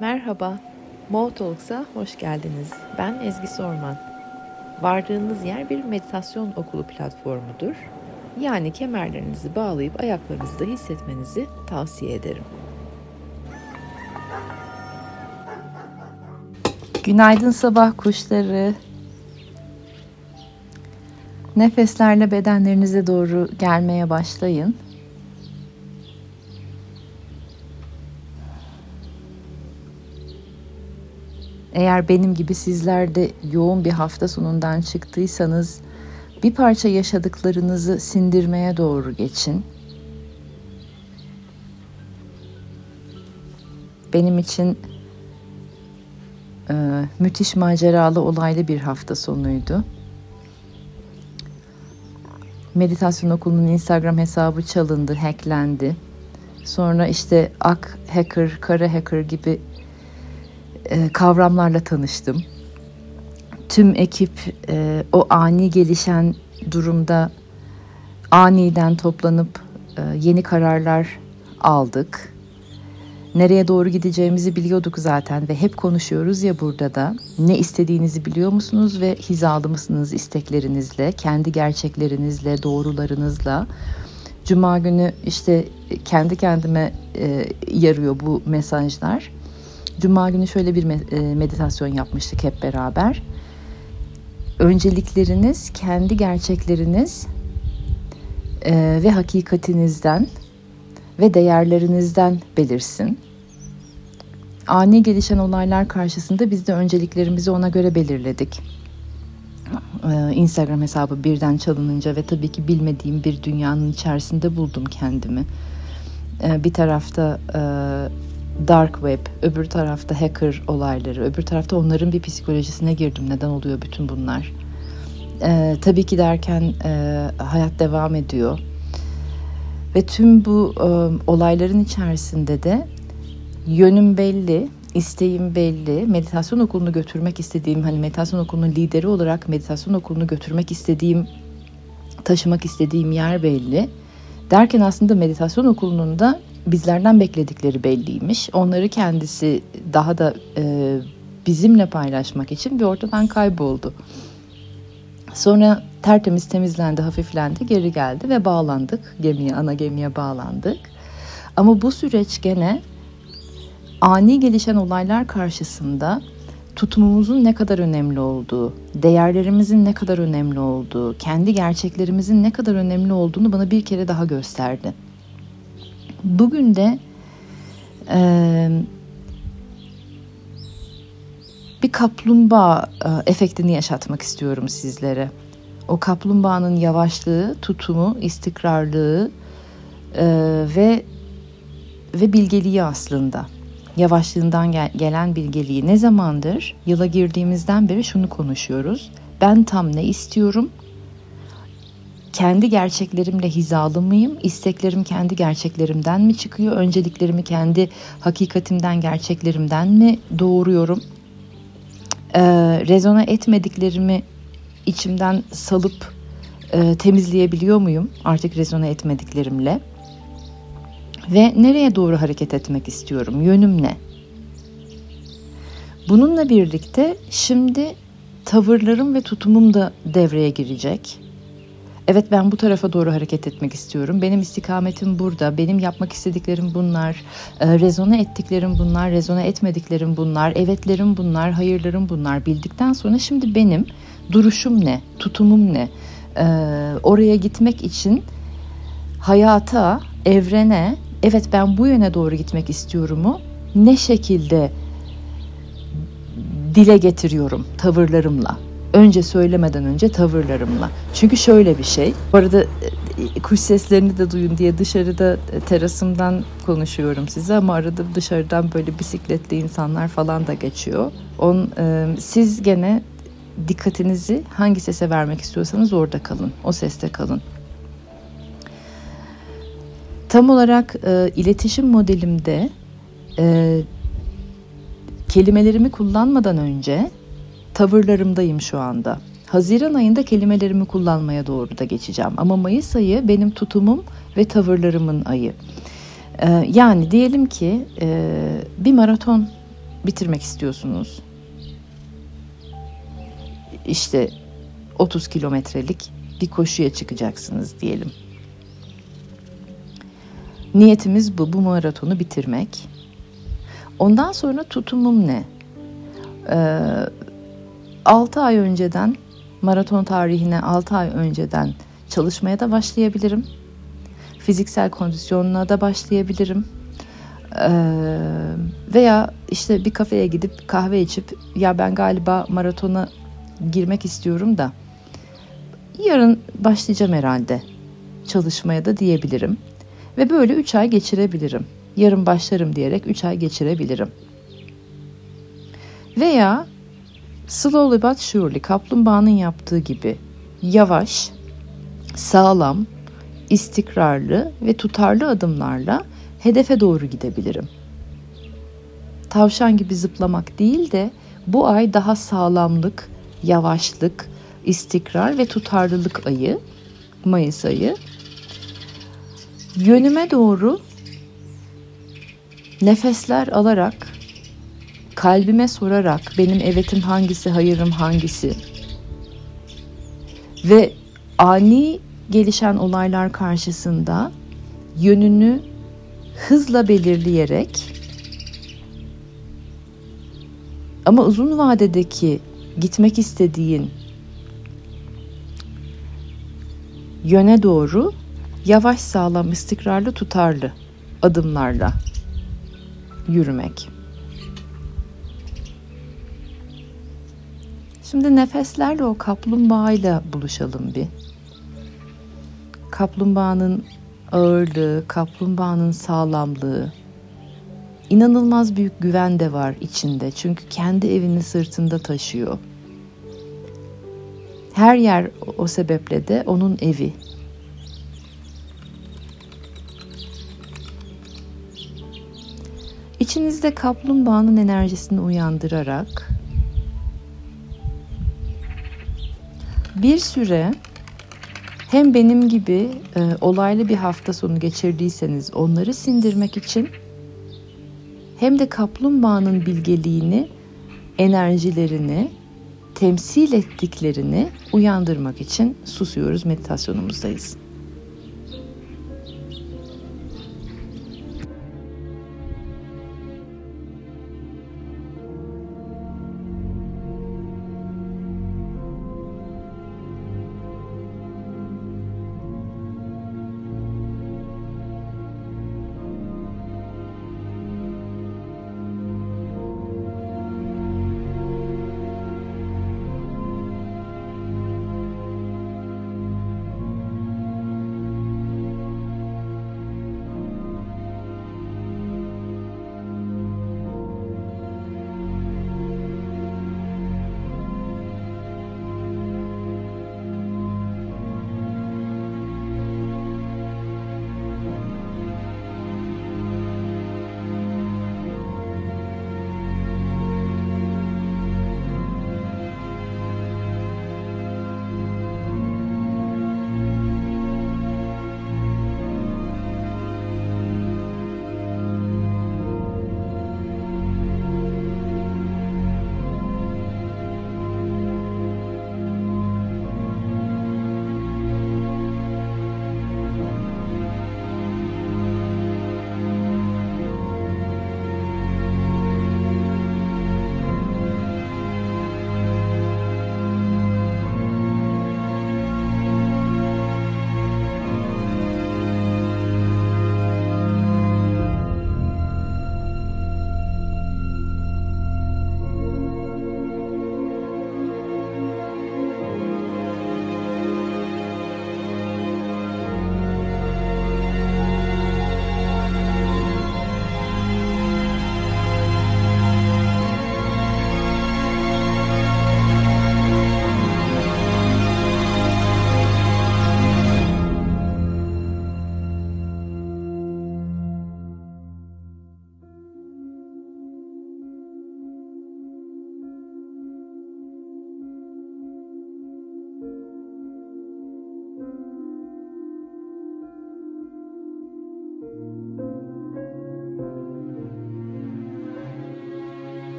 Merhaba, Mo Talks'a hoş geldiniz. Ben Ezgi Sorman. Vardığınız yer bir meditasyon okulu platformudur. Yani kemerlerinizi bağlayıp ayaklarınızda hissetmenizi tavsiye ederim. Günaydın sabah kuşları. Nefeslerle bedenlerinize doğru gelmeye başlayın. Eğer benim gibi sizler de yoğun bir hafta sonundan çıktıysanız bir parça yaşadıklarınızı sindirmeye doğru geçin. Benim için e, müthiş maceralı olaylı bir hafta sonuydu. Meditasyon okulunun Instagram hesabı çalındı, hacklendi. Sonra işte ak hacker, kara hacker gibi kavramlarla tanıştım. Tüm ekip e, o ani gelişen durumda aniden toplanıp e, yeni kararlar aldık. Nereye doğru gideceğimizi biliyorduk zaten ve hep konuşuyoruz ya burada da. Ne istediğinizi biliyor musunuz ve hizalı mısınız isteklerinizle, kendi gerçeklerinizle, doğrularınızla. Cuma günü işte kendi kendime e, yarıyor bu mesajlar. Cuma günü şöyle bir e, meditasyon yapmıştık hep beraber. Öncelikleriniz, kendi gerçekleriniz e, ve hakikatinizden ve değerlerinizden belirsin. Ani gelişen olaylar karşısında biz de önceliklerimizi ona göre belirledik. E, Instagram hesabı birden çalınınca ve tabii ki bilmediğim bir dünyanın içerisinde buldum kendimi. Bir tarafta dark web, öbür tarafta hacker olayları, öbür tarafta onların bir psikolojisine girdim. Neden oluyor bütün bunlar? Ee, tabii ki derken e, hayat devam ediyor. Ve tüm bu e, olayların içerisinde de yönüm belli, isteğim belli. Meditasyon okulunu götürmek istediğim, hani meditasyon okulunun lideri olarak meditasyon okulunu götürmek istediğim, taşımak istediğim yer belli. Derken aslında meditasyon okulunun da bizlerden bekledikleri belliymiş. Onları kendisi daha da e, bizimle paylaşmak için bir ortadan kayboldu. Sonra tertemiz temizlendi, hafiflendi, geri geldi ve bağlandık gemiye, ana gemiye bağlandık. Ama bu süreç gene ani gelişen olaylar karşısında tutumumuzun ne kadar önemli olduğu, değerlerimizin ne kadar önemli olduğu, kendi gerçeklerimizin ne kadar önemli olduğunu bana bir kere daha gösterdi. Bugün de e, bir kaplumbağa e, efektini yaşatmak istiyorum sizlere. O kaplumbağanın yavaşlığı, tutumu, istikrarlığı e, ve ve bilgeliği aslında. Yavaşlığından gel, gelen bilgeliği. Ne zamandır? Yıla girdiğimizden beri şunu konuşuyoruz. Ben tam ne istiyorum? Kendi gerçeklerimle hizalı mıyım? İsteklerim kendi gerçeklerimden mi çıkıyor? Önceliklerimi kendi hakikatimden, gerçeklerimden mi doğuruyorum? Ee, rezona etmediklerimi içimden salıp e, temizleyebiliyor muyum artık rezona etmediklerimle? Ve nereye doğru hareket etmek istiyorum? Yönüm ne? Bununla birlikte şimdi tavırlarım ve tutumum da devreye girecek. Evet ben bu tarafa doğru hareket etmek istiyorum. Benim istikametim burada. Benim yapmak istediklerim bunlar. E, rezone ettiklerim bunlar. Rezone etmediklerim bunlar. Evetlerim bunlar. Hayırlarım bunlar. Bildikten sonra şimdi benim duruşum ne? Tutumum ne? E, oraya gitmek için hayata, evrene evet ben bu yöne doğru gitmek istiyorumu ne şekilde dile getiriyorum tavırlarımla önce söylemeden önce tavırlarımla. Çünkü şöyle bir şey. Bu arada e, kuş seslerini de duyun diye dışarıda e, terasımdan konuşuyorum size ama arada dışarıdan böyle bisikletli insanlar falan da geçiyor. On, e, siz gene dikkatinizi hangi sese vermek istiyorsanız orada kalın. O seste kalın. Tam olarak e, iletişim modelimde e, kelimelerimi kullanmadan önce tavırlarımdayım şu anda. Haziran ayında kelimelerimi kullanmaya doğru da geçeceğim. Ama Mayıs ayı benim tutumum ve tavırlarımın ayı. Ee, yani diyelim ki e, bir maraton bitirmek istiyorsunuz. İşte 30 kilometrelik bir koşuya çıkacaksınız diyelim. Niyetimiz bu, bu maratonu bitirmek. Ondan sonra tutumum ne? Ee, 6 ay önceden, maraton tarihine 6 ay önceden çalışmaya da başlayabilirim. Fiziksel kondisyonuna da başlayabilirim. Ee, veya işte bir kafeye gidip kahve içip ya ben galiba maratona girmek istiyorum da yarın başlayacağım herhalde çalışmaya da diyebilirim. Ve böyle 3 ay geçirebilirim. Yarın başlarım diyerek 3 ay geçirebilirim. Veya slowly but surely kaplumbağanın yaptığı gibi yavaş, sağlam, istikrarlı ve tutarlı adımlarla hedefe doğru gidebilirim. Tavşan gibi zıplamak değil de bu ay daha sağlamlık, yavaşlık, istikrar ve tutarlılık ayı, Mayıs ayı. Yönüme doğru nefesler alarak, kalbime sorarak benim evetim hangisi, hayırım hangisi ve ani gelişen olaylar karşısında yönünü hızla belirleyerek ama uzun vadedeki gitmek istediğin yöne doğru yavaş sağlam istikrarlı tutarlı adımlarla yürümek. Şimdi nefeslerle o kaplumbağayla buluşalım bir. Kaplumbağanın ağırlığı, kaplumbağanın sağlamlığı, inanılmaz büyük güven de var içinde. Çünkü kendi evini sırtında taşıyor. Her yer o sebeple de onun evi. İçinizde kaplumbağanın enerjisini uyandırarak bir süre hem benim gibi e, olaylı bir hafta sonu geçirdiyseniz onları sindirmek için hem de kaplumbağanın bilgeliğini, enerjilerini, temsil ettiklerini uyandırmak için susuyoruz, meditasyonumuzdayız.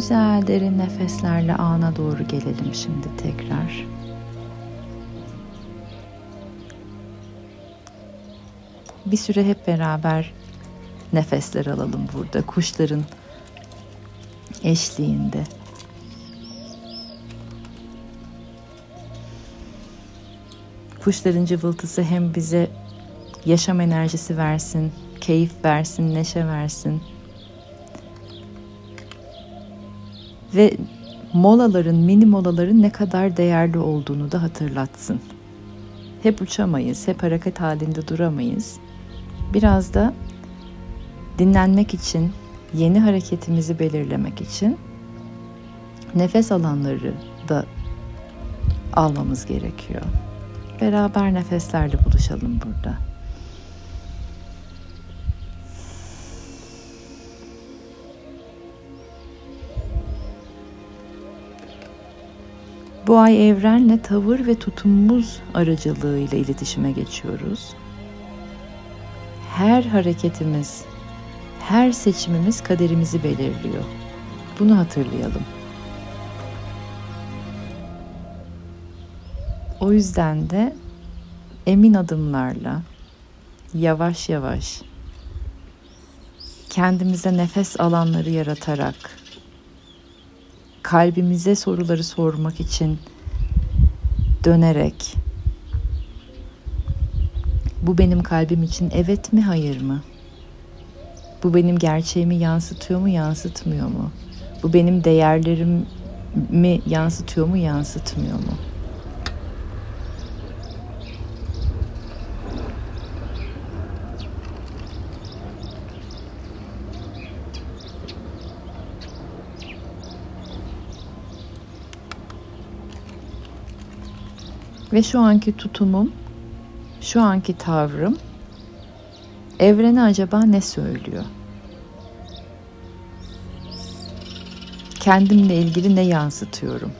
Güzel derin nefeslerle ana doğru gelelim şimdi tekrar. Bir süre hep beraber nefesler alalım burada kuşların eşliğinde. Kuşların cıvıltısı hem bize yaşam enerjisi versin, keyif versin, neşe versin. Ve molaların, mini molaların ne kadar değerli olduğunu da hatırlatsın. Hep uçamayız, hep hareket halinde duramayız. Biraz da dinlenmek için, yeni hareketimizi belirlemek için nefes alanları da almamız gerekiyor. Beraber nefeslerle buluşalım burada. Bu ay evrenle tavır ve tutumumuz aracılığıyla iletişime geçiyoruz. Her hareketimiz, her seçimimiz kaderimizi belirliyor. Bunu hatırlayalım. O yüzden de emin adımlarla yavaş yavaş kendimize nefes alanları yaratarak kalbimize soruları sormak için dönerek bu benim kalbim için evet mi hayır mı? Bu benim gerçeğimi yansıtıyor mu yansıtmıyor mu? Bu benim değerlerimi yansıtıyor mu yansıtmıyor mu? Ve şu anki tutumum, şu anki tavrım evrene acaba ne söylüyor? Kendimle ilgili ne yansıtıyorum?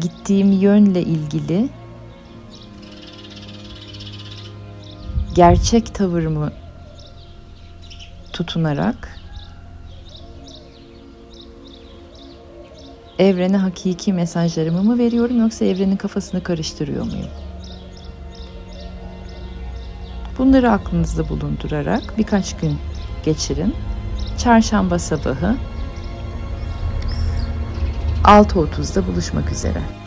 Gittiğim yönle ilgili gerçek tavırımı tutunarak evrene hakiki mesajlarımı mı veriyorum yoksa evrenin kafasını karıştırıyor muyum? Bunları aklınızda bulundurarak birkaç gün geçirin. Çarşamba sabahı 6.30'da buluşmak üzere.